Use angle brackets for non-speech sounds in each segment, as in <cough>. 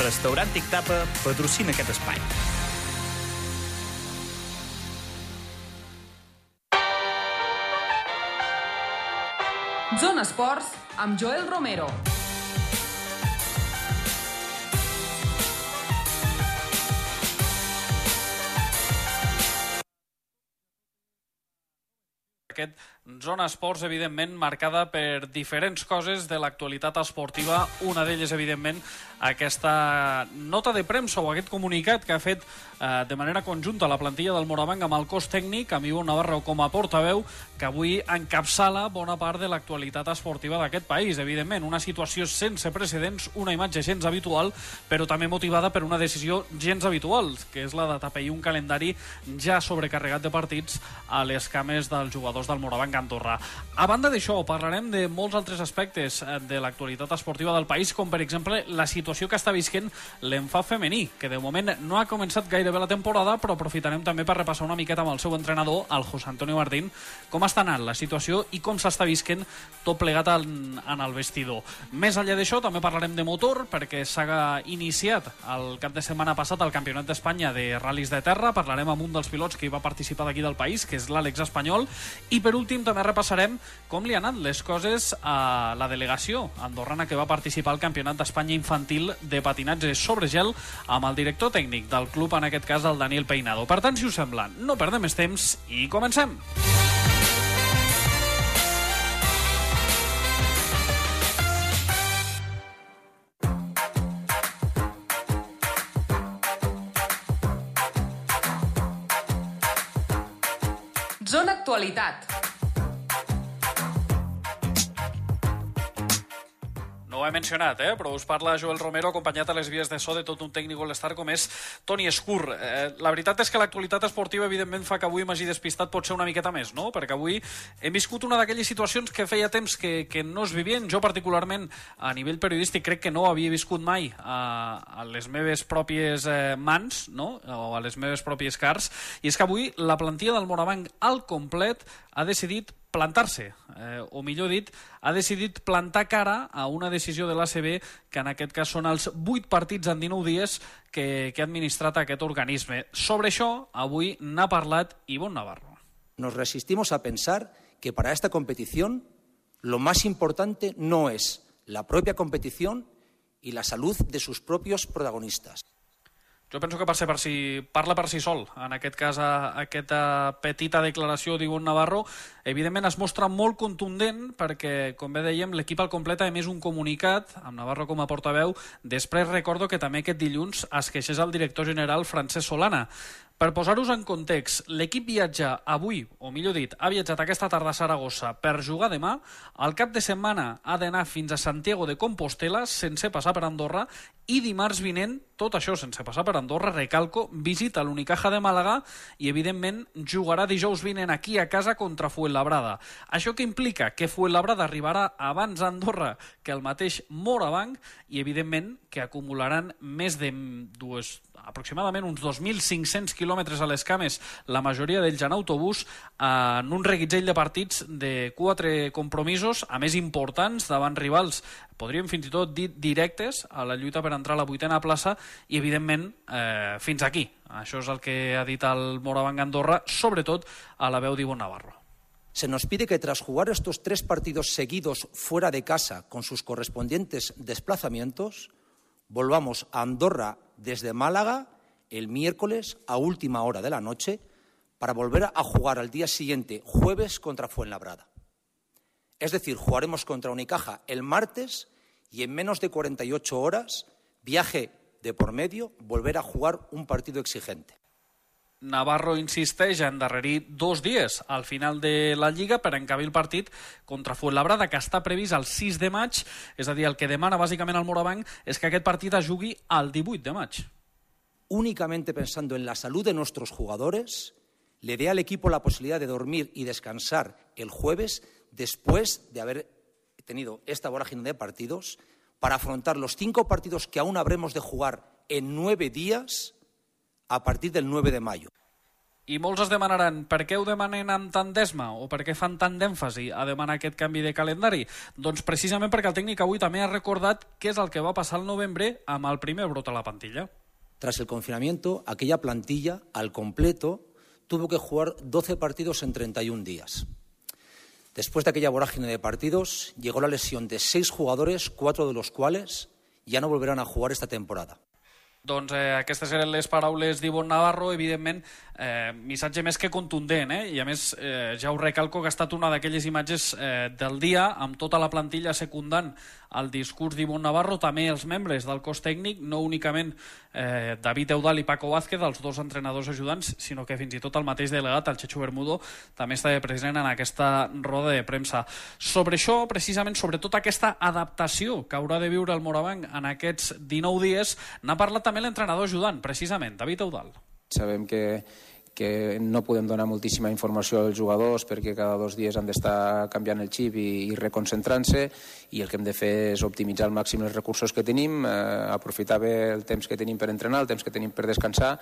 Restaurant Tic Tapa patrocina aquest espai. Zona Esports amb Joel Romero. Aquest Zona Esports, evidentment, marcada per diferents coses de l'actualitat esportiva. Una d'elles, evidentment, aquesta nota de premsa o aquest comunicat que ha fet eh, de manera conjunta la plantilla del Morabanc amb el cos tècnic, amb Ivo Navarro com a portaveu, que avui encapçala bona part de l'actualitat esportiva d'aquest país. Evidentment, una situació sense precedents, una imatge gens habitual, però també motivada per una decisió gens habitual, que és la de tapeir un calendari ja sobrecarregat de partits a les cames dels jugadors del Morabanc Andorra. A banda d'això, parlarem de molts altres aspectes eh, de l'actualitat esportiva del país, com per exemple la situació que està visquent l'enfà femení, que de moment no ha començat gairebé la temporada, però aprofitarem també per repassar una miqueta amb el seu entrenador, el José Antonio Martín, com està anant la situació i com s'està visquent tot plegat en, en el vestidor. Més enllà d'això, també parlarem de motor, perquè s'ha iniciat el cap de setmana passat el Campionat d'Espanya de ral·lis de terra. Parlarem amb un dels pilots que hi va participar d'aquí del país, que és l'Àlex Espanyol. I per últim també repassarem com li han anat les coses a la delegació andorrana que va participar al Campionat d'Espanya infantil de patinatge sobre gel amb el director tècnic del club, en aquest cas el Daniel Peinado. Per tant, si us sembla, no perdem més temps i comencem! Zona Actualitat. Ho he mencionat, eh? però us parla Joel Romero, acompanyat a les vies de so de tot un tècnic all-star com és Toni Escur. Eh, la veritat és que l'actualitat esportiva, evidentment, fa que avui m'hagi despistat potser una miqueta més, no? perquè avui hem viscut una d'aquelles situacions que feia temps que, que no es vivien. Jo, particularment, a nivell periodístic, crec que no havia viscut mai a, a les meves pròpies eh, mans, no? o a les meves pròpies cars, i és que avui la plantilla del Morabanc al complet ha decidit plantar-se, eh, o millor dit, ha decidit plantar cara a una decisió de l'ACB que en aquest cas són els 8 partits en 19 dies que, que ha administrat aquest organisme. Sobre això, avui n'ha parlat Ivonne Navarro. Nos resistimos a pensar que para esta competición lo más importante no es la propia competición y la salud de sus propios protagonistas. Jo penso que per ser per si, parla per si sol. En aquest cas, a, aquesta petita declaració d'Ivonne Navarro, evidentment es mostra molt contundent perquè, com bé dèiem, l'equip al complet ha emès un comunicat, amb Navarro com a portaveu. Després recordo que també aquest dilluns es queixés el director general Francesc Solana. Per posar-vos en context, l'equip viatja avui, o millor dit, ha viatjat aquesta tarda a Saragossa per jugar demà. Al cap de setmana ha d'anar fins a Santiago de Compostela sense passar per Andorra i dimarts vinent, tot això sense passar per Andorra, recalco, visita l'Unicaja de Màlaga i, evidentment, jugarà dijous vinent aquí a casa contra Fuenlabrada. Això que implica que Fuenlabrada arribarà abans a Andorra que el mateix Morabanc i, evidentment, que acumularan més de dues aproximadament uns 2.500 quilòmetres a les cames, la majoria d'ells en autobús, en un reguitzell de partits de quatre compromisos, a més importants, davant rivals, podríem fins i tot dir directes, a la lluita per entrar a la vuitena plaça, i evidentment eh, fins aquí. Això és el que ha dit el Morabanc Andorra, sobretot a la veu d'Ivon Navarro. Se nos pide que tras jugar estos tres partidos seguidos fuera de casa con sus correspondientes desplazamientos, volvamos a Andorra desde Málaga el miércoles a última hora de la noche para volver a jugar al día siguiente, jueves, contra Fuenlabrada. Es decir, jugaremos contra Unicaja el martes y en menos de 48 horas, viaje de por medio, volver a jugar un partido exigente. Navarro insisteix a endarrerir dos dies al final de la Lliga per encabir el partit contra Fuenlabrada, que està previst el 6 de maig, és a dir, el que demana bàsicament el Morabanc és que aquest partit es el 18 de maig. Únicamente pensando en la salud de nuestros jugadores, le dé al equipo la posibilidad de dormir y descansar el jueves después de haber tenido esta vorágine de partidos para afrontar los cinco partidos que aún habremos de jugar en nueve días a partir del 9 de mayo. I molts es demanaran per què ho demanen amb tant d'esma o per què fan tant d'èmfasi a demanar aquest canvi de calendari? Doncs precisament perquè el tècnic avui també ha recordat què és el que va passar al novembre amb el primer brot a la plantilla. Tras el confinamiento, aquella plantilla, al completo, tuvo que jugar 12 partidos en 31 días. Después de aquella vorágine de partidos, llegó la lesión de seis jugadores, cuatro de los cuales ya no volverán a jugar esta temporada. Doncs eh, aquestes eren les paraules d'Ivon Navarro, evidentment, eh, missatge més que contundent, eh? i a més eh, ja ho recalco que ha estat una d'aquelles imatges eh, del dia, amb tota la plantilla secundant el discurs d'Ivon Navarro, també els membres del cos tècnic, no únicament eh, David Eudal i Paco Vázquez, els dos entrenadors ajudants, sinó que fins i tot el mateix delegat, el Checho Bermudo, també estava present en aquesta roda de premsa. Sobre això, precisament, sobre tota aquesta adaptació que haurà de viure el Morabanc en aquests 19 dies, n'ha parlat també l'entrenador ajudant, precisament, David Eudal. Sabem que, que no podem donar moltíssima informació als jugadors perquè cada dos dies han d'estar canviant el xip i, i reconcentrant-se i el que hem de fer és optimitzar al màxim els recursos que tenim, eh, aprofitar bé el temps que tenim per entrenar, el temps que tenim per descansar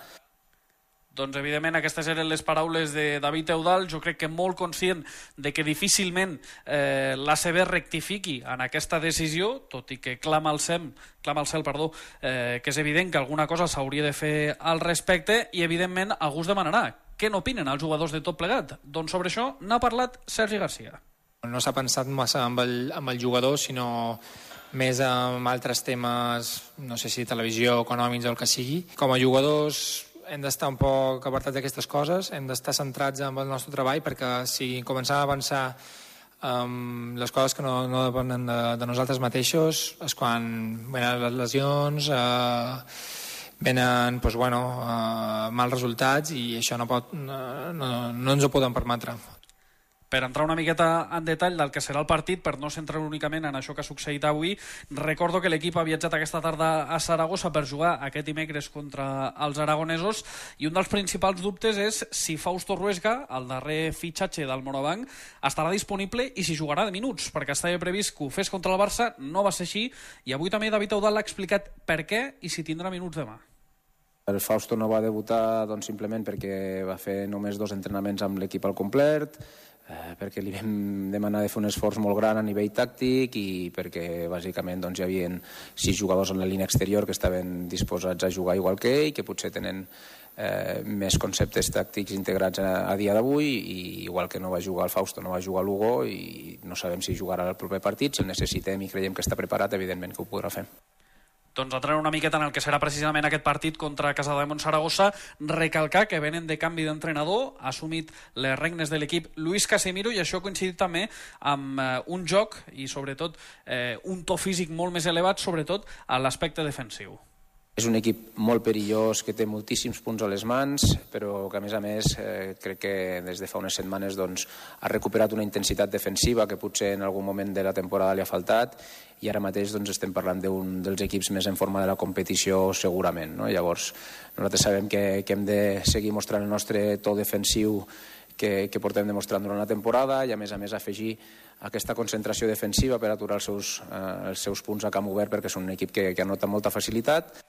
doncs, evidentment, aquestes eren les paraules de David Eudal. Jo crec que molt conscient de que difícilment eh, l'ACB rectifiqui en aquesta decisió, tot i que clama al cel, clama al cel perdó, eh, que és evident que alguna cosa s'hauria de fer al respecte i, evidentment, algú es demanarà què n'opinen els jugadors de tot plegat. Doncs sobre això n'ha parlat Sergi Garcia. No s'ha pensat massa amb el, amb el jugador, sinó més amb altres temes, no sé si televisió, econòmics o el que sigui. Com a jugadors hem d'estar un poc apartats d'aquestes coses, hem d'estar centrats en el nostre treball perquè si començam a avançar um, les coses que no, no depenen de, de nosaltres mateixos és quan venen les lesions, eh, venen pues, bueno, uh, mals resultats i això no, pot, no, no, no ens ho podem permetre per entrar una miqueta en detall del que serà el partit, per no centrar únicament en això que ha succeït avui, recordo que l'equip ha viatjat aquesta tarda a Saragossa per jugar aquest dimecres contra els aragonesos i un dels principals dubtes és si Fausto Ruesga, el darrer fitxatge del Monobanc, estarà disponible i si jugarà de minuts, perquè estava previst que ho fes contra el Barça, no va ser així, i avui també David Eudal l'ha explicat per què i si tindrà minuts demà. El Fausto no va debutar doncs, simplement perquè va fer només dos entrenaments amb l'equip al complet, eh, perquè li vam demanar de fer un esforç molt gran a nivell tàctic i perquè bàsicament doncs, hi havia sis jugadors en la línia exterior que estaven disposats a jugar igual que ell, que potser tenen eh, més conceptes tàctics integrats a, a dia d'avui i igual que no va jugar el Fausto, no va jugar l'Hugo i no sabem si jugarà el proper partit, si el necessitem i creiem que està preparat, evidentment que ho podrà fer doncs entrant una miqueta en el que serà precisament aquest partit contra Casa de Montsaragossa, recalcar que venen de canvi d'entrenador, ha assumit les regnes de l'equip Luis Casemiro i això ha coincidit també amb eh, un joc i sobretot eh, un to físic molt més elevat, sobretot a l'aspecte defensiu. És un equip molt perillós, que té moltíssims punts a les mans, però que a més a més eh, crec que des de fa unes setmanes doncs, ha recuperat una intensitat defensiva que potser en algun moment de la temporada li ha faltat i ara mateix doncs, estem parlant d'un dels equips més en forma de la competició segurament. No? Llavors nosaltres sabem que, que hem de seguir mostrant el nostre to defensiu que, que portem demostrant durant la temporada i a més a més afegir aquesta concentració defensiva per aturar els seus, eh, els seus punts a camp obert perquè són un equip que, que anota molta facilitat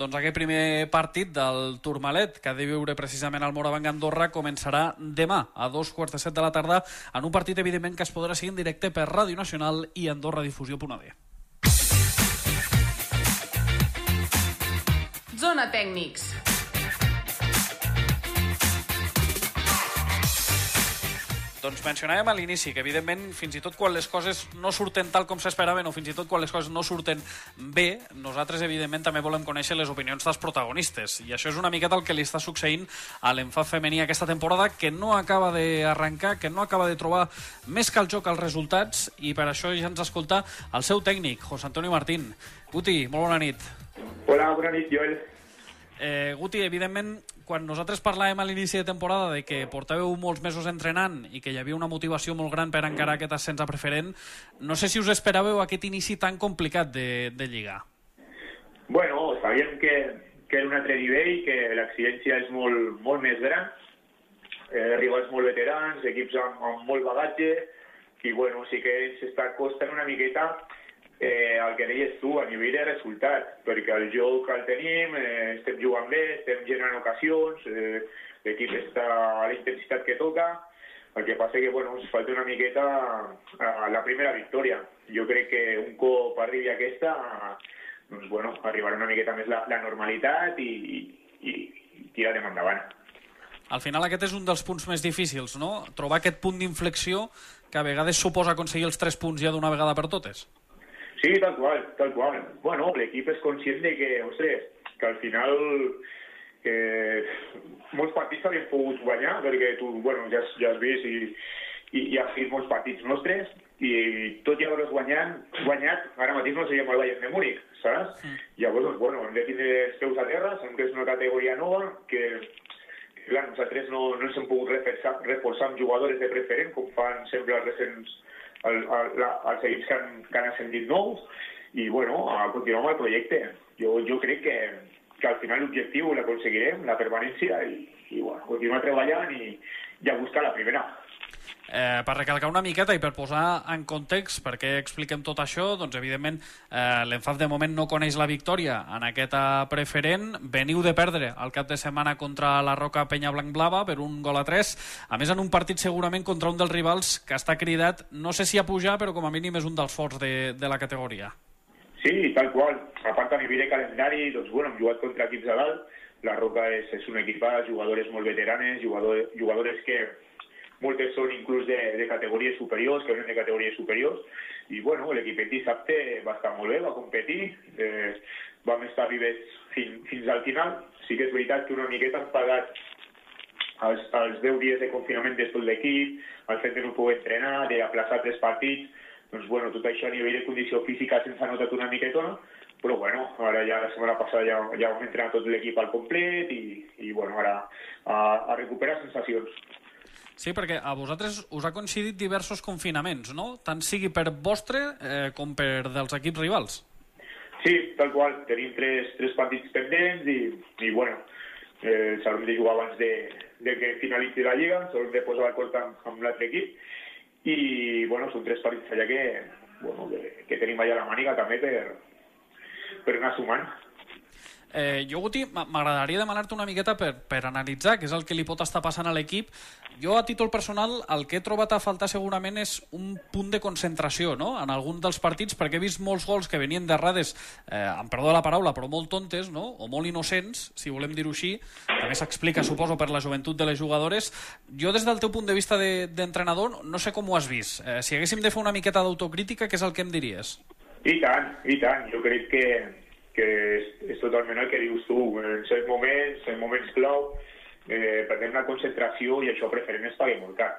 doncs aquest primer partit del Turmalet, que ha de viure precisament al Morabanc Andorra, començarà demà a dos quarts de set de la tarda en un partit, evidentment, que es podrà seguir en directe per Ràdio Nacional i AndorraDifusió.d. Zona Tècnics. Doncs mencionàvem a l'inici que, evidentment, fins i tot quan les coses no surten tal com s'esperaven o fins i tot quan les coses no surten bé, nosaltres, evidentment, també volem conèixer les opinions dels protagonistes. I això és una miqueta el que li està succeint a l'enfat femení aquesta temporada, que no acaba d'arrencar, que no acaba de trobar més que el joc els resultats, i per això ja ens escolta el seu tècnic, José Antonio Martín. Guti, molt bona nit. Hola, bona nit, Joel. Eh, Guti, evidentment, quan nosaltres parlàvem a l'inici de temporada de que portàveu molts mesos entrenant i que hi havia una motivació molt gran per encarar aquest ascens a preferent, no sé si us esperàveu aquest inici tan complicat de, de lligar. Bueno, sabíem que, que era un altre nivell, que l'exigència és molt, molt més gran, eh, rivals molt veterans, equips amb, amb molt bagatge, i bueno, sí que s'està costant una miqueta eh, el que deies tu, a nivell de resultat, perquè el joc el tenim, eh, estem jugant bé, estem generant ocasions, eh, l'equip està a la intensitat que toca, el que passa que bueno, ens falta una miqueta a la primera victòria. Jo crec que un cop arribi aquesta, doncs, bueno, arribarà una miqueta més la, la normalitat i, i, i tirarem endavant. Al final aquest és un dels punts més difícils, no? Trobar aquest punt d'inflexió que a vegades suposa aconseguir els tres punts ja d'una vegada per totes. Sí, tal qual, tal qual. Bueno, l'equip és conscient de que, ostres, que al final que molts partits s'havien pogut guanyar, perquè tu, bueno, ja, ja has vist i, i, i has vist molts partits nostres, i tot i haver-los guanyat, guanyat, ara mateix no seríem el Bayern de Múnich, saps? Mm. Llavors, doncs, bueno, hem de tindre els peus a terra, sabem que és una categoria nova, que, que clar, nosaltres no, no ens hem pogut reforçar, reforçar amb jugadors de preferent, com fan sempre els recents el, el, la, els equips que han, que han ascendit nous, i bueno, a continuar amb el projecte. Jo, jo crec que, que al final l'objectiu l'aconseguirem, la permanència, i, i bueno, continuar treballant i, i a buscar la primera. Eh, per recalcar una miqueta i per posar en context per què expliquem tot això, doncs evidentment eh, l'Enfaf de moment no coneix la victòria en aquesta preferent. Veniu de perdre el cap de setmana contra la Roca Penya Blanc Blava per un gol a 3. A més, en un partit segurament contra un dels rivals que està cridat, no sé si a pujar, però com a mínim és un dels forts de, de la categoria. Sí, tal qual. A part, a nivell de calendari, doncs, bueno, hem jugat contra equips de dalt. La Roca és, és un equipat, jugadores molt veteranes, jugadores, jugadores que moltes són inclús de, de categories superiors, que venen de categories superiors, i bueno, l'equip dissabte va estar molt bé, va competir, eh, vam estar vivets fins, fins al final. Sí que és veritat que una miqueta han pagat els, els 10 dies de confinament de tot l'equip, el fet de no poder entrenar, d'aplaçar tres partits, doncs bueno, tot això a nivell de condició física se'ns ha notat una miquetona, però bueno, ara ja la setmana passada ja, ja vam entrenar tot l'equip al complet i, i bueno, ara a, a recuperar sensacions. Sí, perquè a vosaltres us ha coincidit diversos confinaments, no? Tant sigui per vostre eh, com per dels equips rivals. Sí, tal qual. Tenim tres, tres partits pendents i, i bueno, eh, s'haurem de jugar abans de, de que finalitzi la Lliga, s'haurem de posar d'acord amb, amb l'altre equip i, bueno, són tres partits allà que, bueno, que, que tenim allà la màniga també per, per anar sumant. Eh, jo, Guti, m'agradaria demanar-te una miqueta per, per analitzar què és el que li pot estar passant a l'equip. Jo, a títol personal, el que he trobat a faltar segurament és un punt de concentració no? en algun dels partits, perquè he vist molts gols que venien d'errades, eh, amb perdó la paraula, però molt tontes, no? o molt innocents, si volem dir-ho així. També s'explica, suposo, per la joventut de les jugadores. Jo, des del teu punt de vista d'entrenador, de, no sé com ho has vist. Eh, si haguéssim de fer una miqueta d'autocrítica, què és el que em diries? I tant, i tant. Jo crec que que és, és totalment el que dius tu. En certs moments, en moments clau, eh, perdem la concentració i això preferent es paga molt car.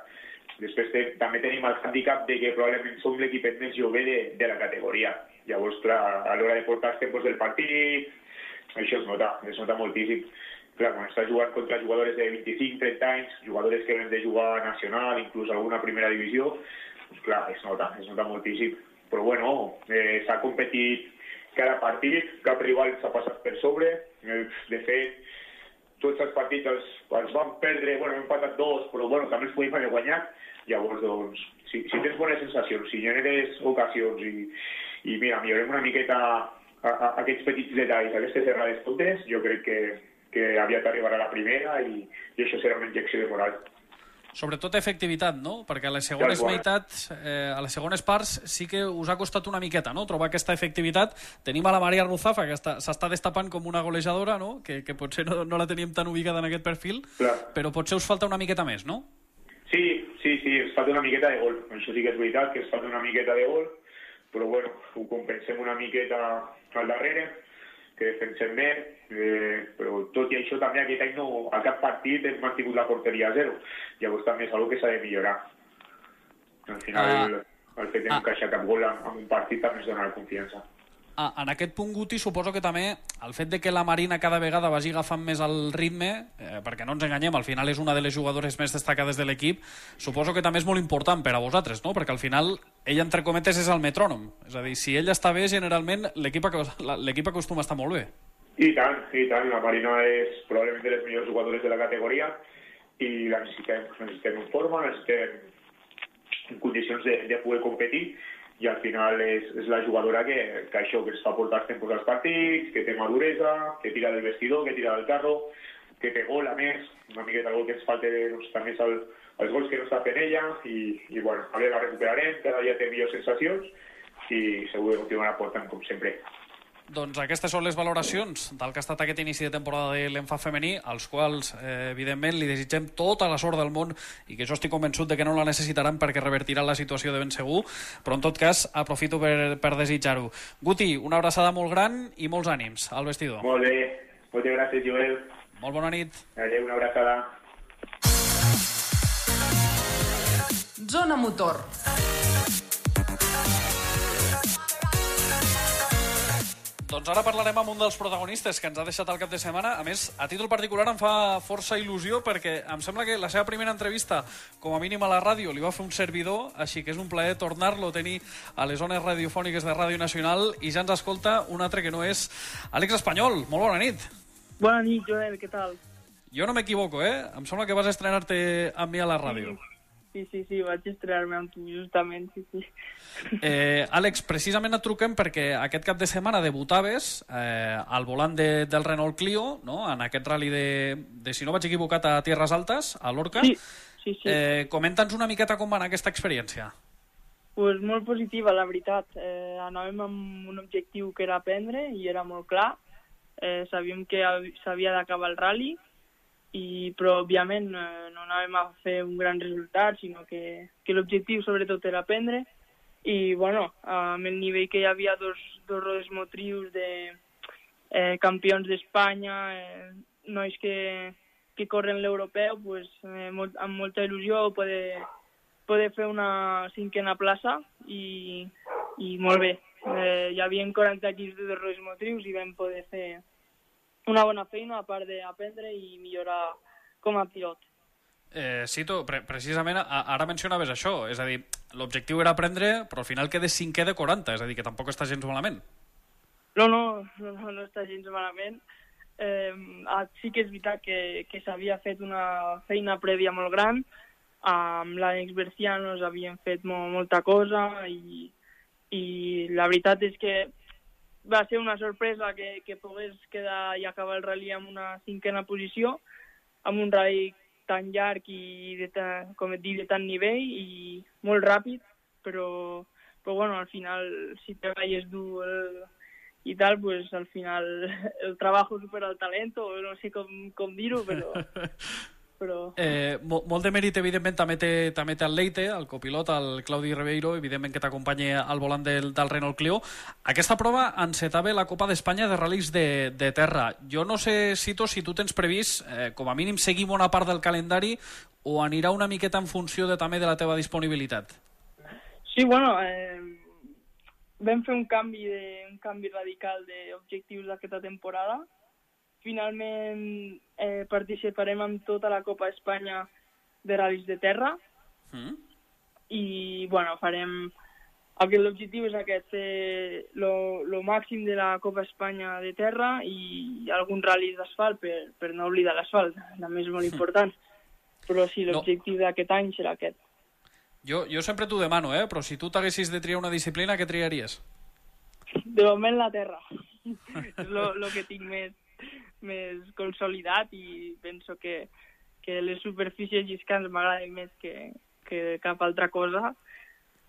Després te, també tenim el handicap de que probablement som l'equip més jove de, de la categoria. Llavors, clar, a l'hora de portar els tempos del partit, això es nota, es nota moltíssim. Clar, quan estàs jugant contra jugadores de 25-30 anys, jugadores que venen de jugar nacional, inclús alguna primera divisió, doncs clar, es nota, es nota moltíssim. Però bueno, eh, s'ha competit cada partit, cap rival s'ha passat per sobre. Eh, de fet, tots els partits els, els van perdre, bueno, hem empatat dos, però bueno, també els podíem haver guanyat. Llavors, doncs, si, si tens bones sensacions, si generes ocasions i, i mira, millorem una miqueta a, a, a aquests petits detalls, aquestes errades totes, jo crec que, que aviat arribarà la primera i, i això serà una injecció de moral. Sobretot efectivitat, no? Perquè a les segones ja, meitats, eh, a les segones parts, sí que us ha costat una miqueta, no?, trobar aquesta efectivitat. Tenim a la Maria Ruzafa, que s'està destapant com una golejadora, no?, que, que potser no, no la teníem tan ubicada en aquest perfil, Clar. però potser us falta una miqueta més, no? Sí, sí, sí, ens falta una miqueta de gol. Això sí que és veritat, que ens falta una miqueta de gol, però bueno, ho compensem una miqueta al darrere que defensem bé, eh, però tot i això també aquest any no, a cap partit hem mantingut la porteria a zero. Llavors també és una que s'ha de millorar. Al final, ah. el fet d'encaixar ah. cap gol en, en un partit també ens dona la confiança ah, en aquest punt, Guti, suposo que també el fet de que la Marina cada vegada vagi agafant més el ritme, eh, perquè no ens enganyem, al final és una de les jugadores més destacades de l'equip, suposo que també és molt important per a vosaltres, no? perquè al final ell, entre cometes, és el metrònom. És a dir, si ell està bé, generalment l'equip acostuma a estar molt bé. I tant, i tant. La Marina és probablement de les millors jugadores de la categoria i la necessitem, necessitem en forma, necessitem en condicions de, de poder competir i al final és, és la jugadora que, que això, que es fa portar tempos als partits, que té maduresa, que tira del vestidor, que tira del carro, que té gol, a més, una miqueta gol que ens falta doncs, també el, els gols que no està fent ella, i, i bueno, a veure, la recuperarem, cada dia té millors sensacions, i segur que continuarà portant com sempre. Doncs aquestes són les valoracions del que ha estat aquest inici de temporada de l'enfa femení, als quals, eh, evidentment, li desitgem tota la sort del món i que jo estic convençut de que no la necessitaran perquè revertirà la situació de ben segur, però en tot cas aprofito per, per desitjar-ho. Guti, una abraçada molt gran i molts ànims al vestidor. Molt bé, moltes gràcies, Joel. Molt bona nit. Adéu, una abraçada. Zona Motor. Doncs ara parlarem amb un dels protagonistes que ens ha deixat el cap de setmana. A més, a títol particular em fa força il·lusió perquè em sembla que la seva primera entrevista, com a mínim a la ràdio, li va fer un servidor, així que és un plaer tornar-lo a tenir a les zones radiofòniques de Ràdio Nacional i ja ens escolta un altre que no és Àlex Espanyol. Molt bona nit. Bona nit, Joel, què tal? Jo no m'equivoco, eh? Em sembla que vas estrenar-te amb mi a la ràdio. Sí, sí, sí, vaig estrenar-me amb tu, justament, sí, sí. Eh, Àlex, precisament et truquem perquè aquest cap de setmana debutaves eh, al volant de, del Renault Clio, no? en aquest rally de, de, si no vaig equivocat, a Tierras Altas, a Lorca. Sí, sí, sí. Eh, Comenta'ns una miqueta com va anar aquesta experiència. pues molt positiva, la veritat. Eh, anàvem amb un objectiu que era aprendre i era molt clar. Eh, sabíem que hav- s'havia d'acabar el rally, i, però òbviament eh, no anàvem a fer un gran resultat, sinó que, que l'objectiu sobretot era aprendre. I bueno, amb el nivell que hi havia dos, dos rodes motrius de eh, campions d'Espanya, eh, nois que, que corren l'europeu, pues, eh, molt, amb molta il·lusió poder, poder fer una cinquena plaça i, i molt bé. Eh, hi havia 40 equips de dos rodes motrius i vam poder fer una bona feina a part d'aprendre i millorar com a pilot. Eh, Cito, pre precisament ara mencionaves això, és a dir, l'objectiu era aprendre, però al final quedes cinquè de 40, és a dir, que tampoc està gens malament. No, no, no, no, no està gens malament. Eh, sí que és veritat que, que s'havia fet una feina prèvia molt gran. Amb l'Àlex Bercianos havíem fet mo molta cosa i, i la veritat és que va ser una sorpresa que, que pogués quedar i acabar el rally amb una cinquena posició, amb un rally tan llarg i de ta, com et dic, de tant nivell i molt ràpid, però, però bueno, al final, si treballes dur el, i tal, pues al final <laughs> el trabajo supera el talento, no sé com, com dir-ho, però... <laughs> però... Eh, mo molt de mèrit, evidentment, també té, també té el Leite, el copilot, el Claudi Ribeiro, evidentment que t'acompanya al volant del, del Renault Clio. Aquesta prova encetava la Copa d'Espanya de ral·lis de, de terra. Jo no sé, Cito, si tu tens previst, eh, com a mínim, seguir bona part del calendari o anirà una miqueta en funció de, també de la teva disponibilitat? Sí, bueno, eh, vam fer un canvi, de, un canvi radical d'objectius d'aquesta temporada. Finalment eh, participarem amb tota la Copa Espanya de ral·lis de terra Mm? i bueno, farem... Aquest l'objectiu és aquest, fer lo, lo màxim de la Copa Espanya de terra i alguns ral·lis d'asfalt per, per no oblidar l'asfalt, també és molt important. Però sí, l'objectiu d'aquest any serà aquest. Jo, jo sempre t'ho demano, eh? però si tu t'haguessis de triar una disciplina, què triaries? De moment la terra. <laughs> és lo, lo que tinc més, més consolidat i penso que, que les superfícies lliscants m'agraden més que, que cap altra cosa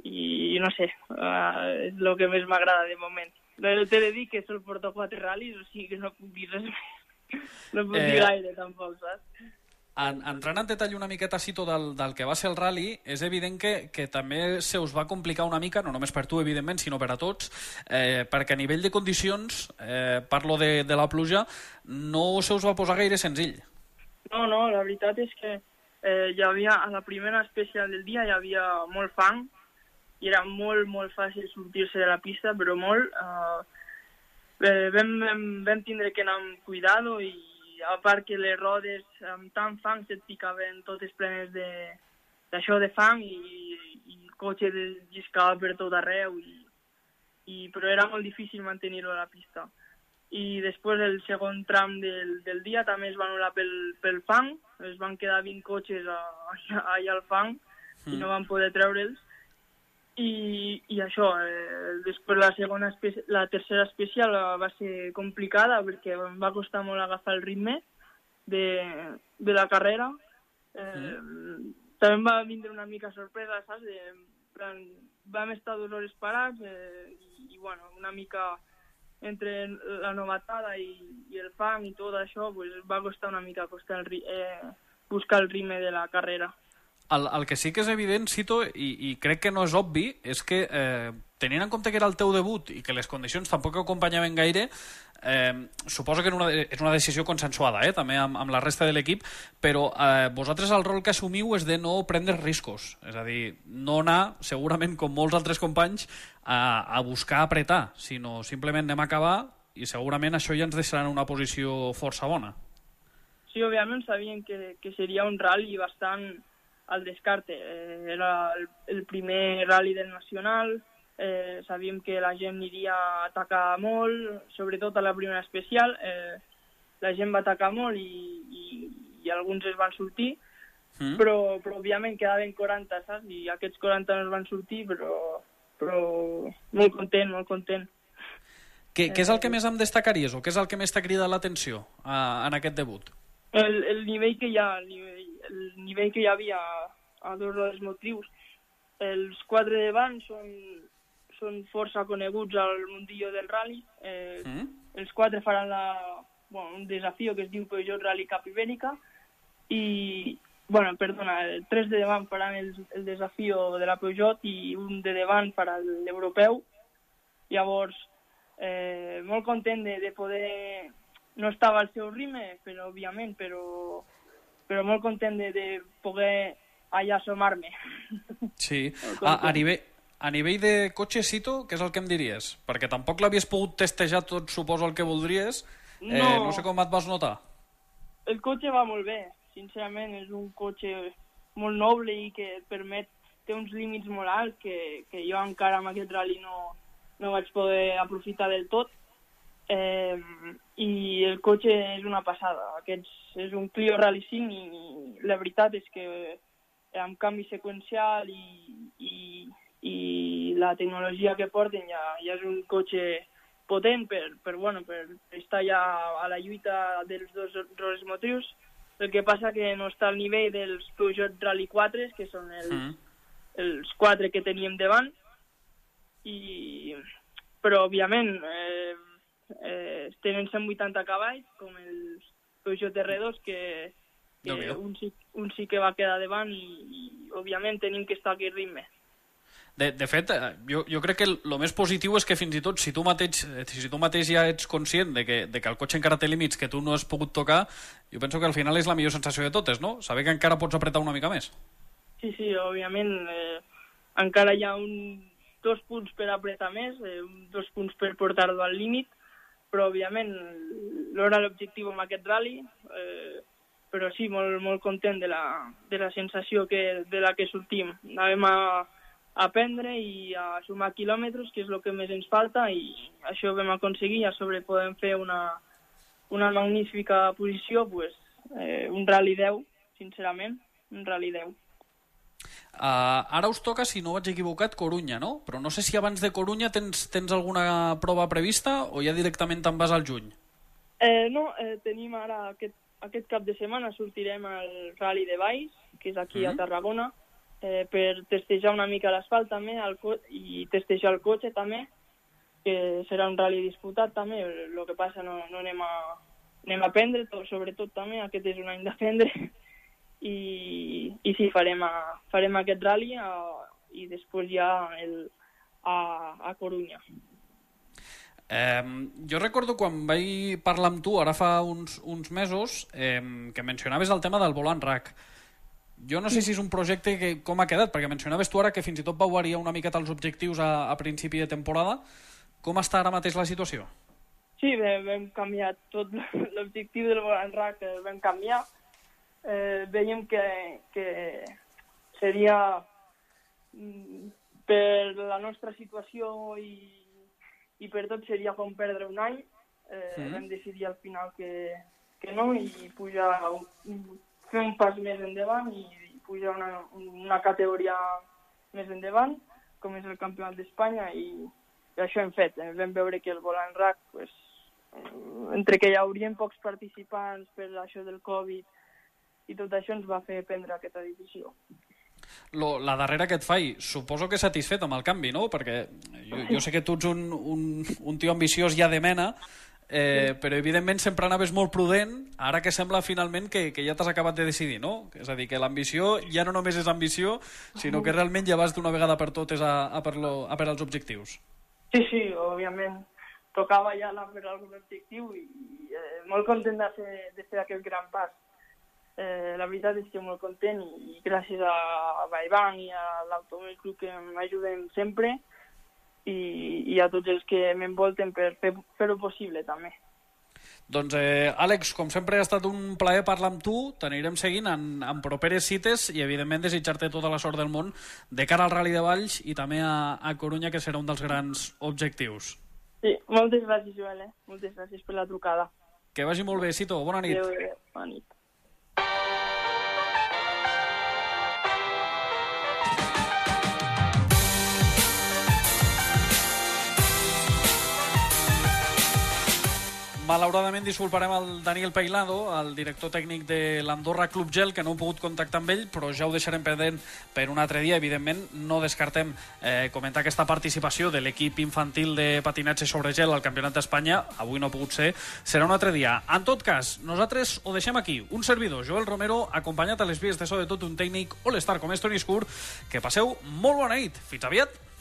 i no sé, uh, és el que més m'agrada de moment. T'he de dir que sol porto quatre ral·lis, o sigui que no puc dir res més. No puc Eh, dir gaire, tampoc, saps? En, entrant en detall una miqueta, Cito, del, del que va ser el rally, és evident que, que també se us va complicar una mica, no només per tu, evidentment, sinó per a tots, eh, perquè a nivell de condicions, eh, parlo de, de la pluja, no se us va posar gaire senzill. No, no, la veritat és que eh, hi havia, a la primera especial del dia hi havia molt fang i era molt, molt fàcil sortir-se de la pista, però molt. Eh, eh, vam, vam, vam tindre que anar amb cuidado i a part que les rodes amb tant fang se't picaven totes plenes de d'això de fang i, i el cotxe lliscava per tot arreu i, i, però era molt difícil mantenir-ho a la pista i després el segon tram del, del dia també es va anul·lar pel, pel fang, es van quedar 20 cotxes a- allà, <laughs> allà al fang mm. i no van poder treure'ls i, i això, eh, després la segona, la tercera especial va ser complicada perquè em va costar molt agafar el ritme de, de la carrera. Eh, També em va vindre una mica sorpresa, saps? De, plan, vam estar dues hores parats eh, i, i, bueno, una mica entre la novatada i, i el fang i tot això, pues, va costar una mica costar el, eh, buscar el ritme de la carrera. El, el que sí que és evident, Cito, i, i crec que no és obvi, és que eh, tenint en compte que era el teu debut i que les condicions tampoc acompanyaven gaire, eh, suposo que és una, és una decisió consensuada, eh, també amb, amb la resta de l'equip, però eh, vosaltres el rol que assumiu és de no prendre riscos, és a dir, no anar, segurament com molts altres companys, a, a buscar apretar, sinó simplement anem a acabar i segurament això ja ens deixarà en una posició força bona. Sí, òbviament sabíem que, que seria un rally bastant al descarte. Eh, era el, el primer rally del Nacional, eh, sabíem que la gent aniria a atacar molt, sobretot a la primera especial. Eh, la gent va atacar molt i, i, i alguns es van sortir, Mm? però, però òbviament quedaven 40, saps? I aquests 40 no es van sortir, però, però molt content, molt content. Què, què és el que més em destacaries o què és el que més t'ha cridat l'atenció eh, en aquest debut? el, el nivell que hi ha, el nivell, el nivell que hi havia a dos dels motius. Els quatre de davant són, són força coneguts al mundillo del rally. Eh, Mm? Els quatre faran la, bueno, un desafió que es diu Peugeot Rally Cap Ibèrica i, bueno, perdona, el tres de davant faran el, el desafió de la Peugeot i un de davant farà l'europeu. Llavors, eh, molt content de, de poder no estava al seu ritme, però òbviament, però, però molt content de, de poder allà assomar-me. Sí. <laughs> A, a, nivell, a nivell de cotxe, Cito, què és el que em diries? Perquè tampoc l'havies pogut testejar tot, suposo, el que voldries. Eh, No. no sé com et vas notar. El cotxe va molt bé, sincerament, és un cotxe molt noble i que et permet, té uns límits molt alts que, que jo encara amb aquest rally no, no vaig poder aprofitar del tot. Eh, I el cotxe és una passada. Aquests és un Clio Rally 5 i la veritat és que amb canvi seqüencial i, i, i la tecnologia que porten ja, ja és un cotxe potent per, per, bueno, per estar ja a la lluita dels dos rols motrius. El que passa que no està al nivell dels Peugeot Rally 4, que són els, Mm. els quatre que teníem davant, i, però òbviament eh, eh, tenen 180 cavalls, com els Peugeot R2, que, que Déu-n'hi-do. un, sí, un sí que va quedar davant i, i òbviament tenim que estar aquí al ritme. De, de fet, eh, jo, jo crec que el, el més positiu és que fins i tot si tu mateix, eh, si tu mateix ja ets conscient de que, de que el cotxe encara té límits que tu no has pogut tocar, jo penso que al final és la millor sensació de totes, no? Saber que encara pots apretar una mica més. Sí, sí, òbviament eh, encara hi ha un, dos punts per apretar més, eh, dos punts per portar-lo al límit, però òbviament l'hora l'objectiu amb aquest rally, eh, però sí, molt, molt content de la, de la sensació que, de la que sortim. Anàvem a, a aprendre i a sumar quilòmetres, que és el que més ens falta, i això ho vam aconseguir, a sobre podem fer una, una magnífica posició, pues, eh, un rally 10, sincerament, un rally 10. Uh, ara us toca, si no vaig equivocat, Corunya, no? Però no sé si abans de Corunya tens, tens alguna prova prevista o ja directament te'n vas al juny? Eh, no, eh, tenim ara aquest, aquest cap de setmana sortirem al Rally de Valls, que és aquí mm -hmm. a Tarragona, eh, per testejar una mica l'asfalt també el i testejar el cotxe també, que serà un rally disputat també, el que passa no, no anem a, anem a aprendre, tot, sobretot també, aquest és un any d'aprendre, i, i sí, farem, a, farem aquest rally a, i després ja el, a, a Corunya. Eh, jo recordo quan vaig parlar amb tu, ara fa uns, uns mesos, eh, que mencionaves el tema del volant RAC. Jo no sé si és un projecte que com ha quedat, perquè mencionaves tu ara que fins i tot vau variar una miqueta els objectius a, a principi de temporada. Com està ara mateix la situació? Sí, bé, <laughs> vam canviar tot l'objectiu del volant RAC, vam canviar. Eh, veiem que, que seria mm, per la nostra situació i, i per tot seria com perdre un any. Eh, Mhm. Vam decidir al final que, que no i pujar, un- fer un pas més endavant i pujar una, una categoria més endavant. com és el campionat d'Espanya i, i això hem fet. Eh, vam veure que el volant RAC, pues, entre que hi haurien pocs participants per això del Covid i tot això ens va fer prendre aquesta decisió. Lo, la darrera que et fai, suposo que satisfet amb el canvi, no? Perquè jo, jo sé que tu ets un, un, un tio ambiciós ja de mena, eh, però evidentment sempre anaves molt prudent, ara que sembla finalment que, que ja t'has acabat de decidir, no? És a dir, que l'ambició ja no només és ambició, sinó que realment ja vas d'una vegada per totes a, a, per lo, a per als objectius. Sí, sí, òbviament. Tocava ja anar per algun objectiu i, i eh, molt content de fer, de fer aquest gran pas. Eh, la veritat és que molt content i, gràcies a, a Baiban i a l'Automòbil Club que m'ajuden sempre i, i a tots els que m'envolten per fer-ho fer possible també. Doncs, eh, Àlex, com sempre ha estat un plaer parlar amb tu, t'anirem seguint en, en properes cites i, evidentment, desitjar-te tota la sort del món de cara al Rally de Valls i també a, a Corunya, que serà un dels grans objectius. Sí, moltes gràcies, Joel, eh? moltes gràcies per la trucada. Que vagi molt bé, Cito, bona nit. Adéu. Bona nit. Malauradament disculparem el Daniel Peilado, el director tècnic de l'Andorra Club Gel, que no hem pogut contactar amb ell, però ja ho deixarem pendent per un altre dia. Evidentment, no descartem eh, comentar aquesta participació de l'equip infantil de patinatge sobre gel al Campionat d'Espanya. Avui no ha pogut ser, serà un altre dia. En tot cas, nosaltres ho deixem aquí. Un servidor, Joel Romero, acompanyat a les vies de so de tot un tècnic all-star com és Toni Escur. Que passeu molt bona nit. Fins aviat.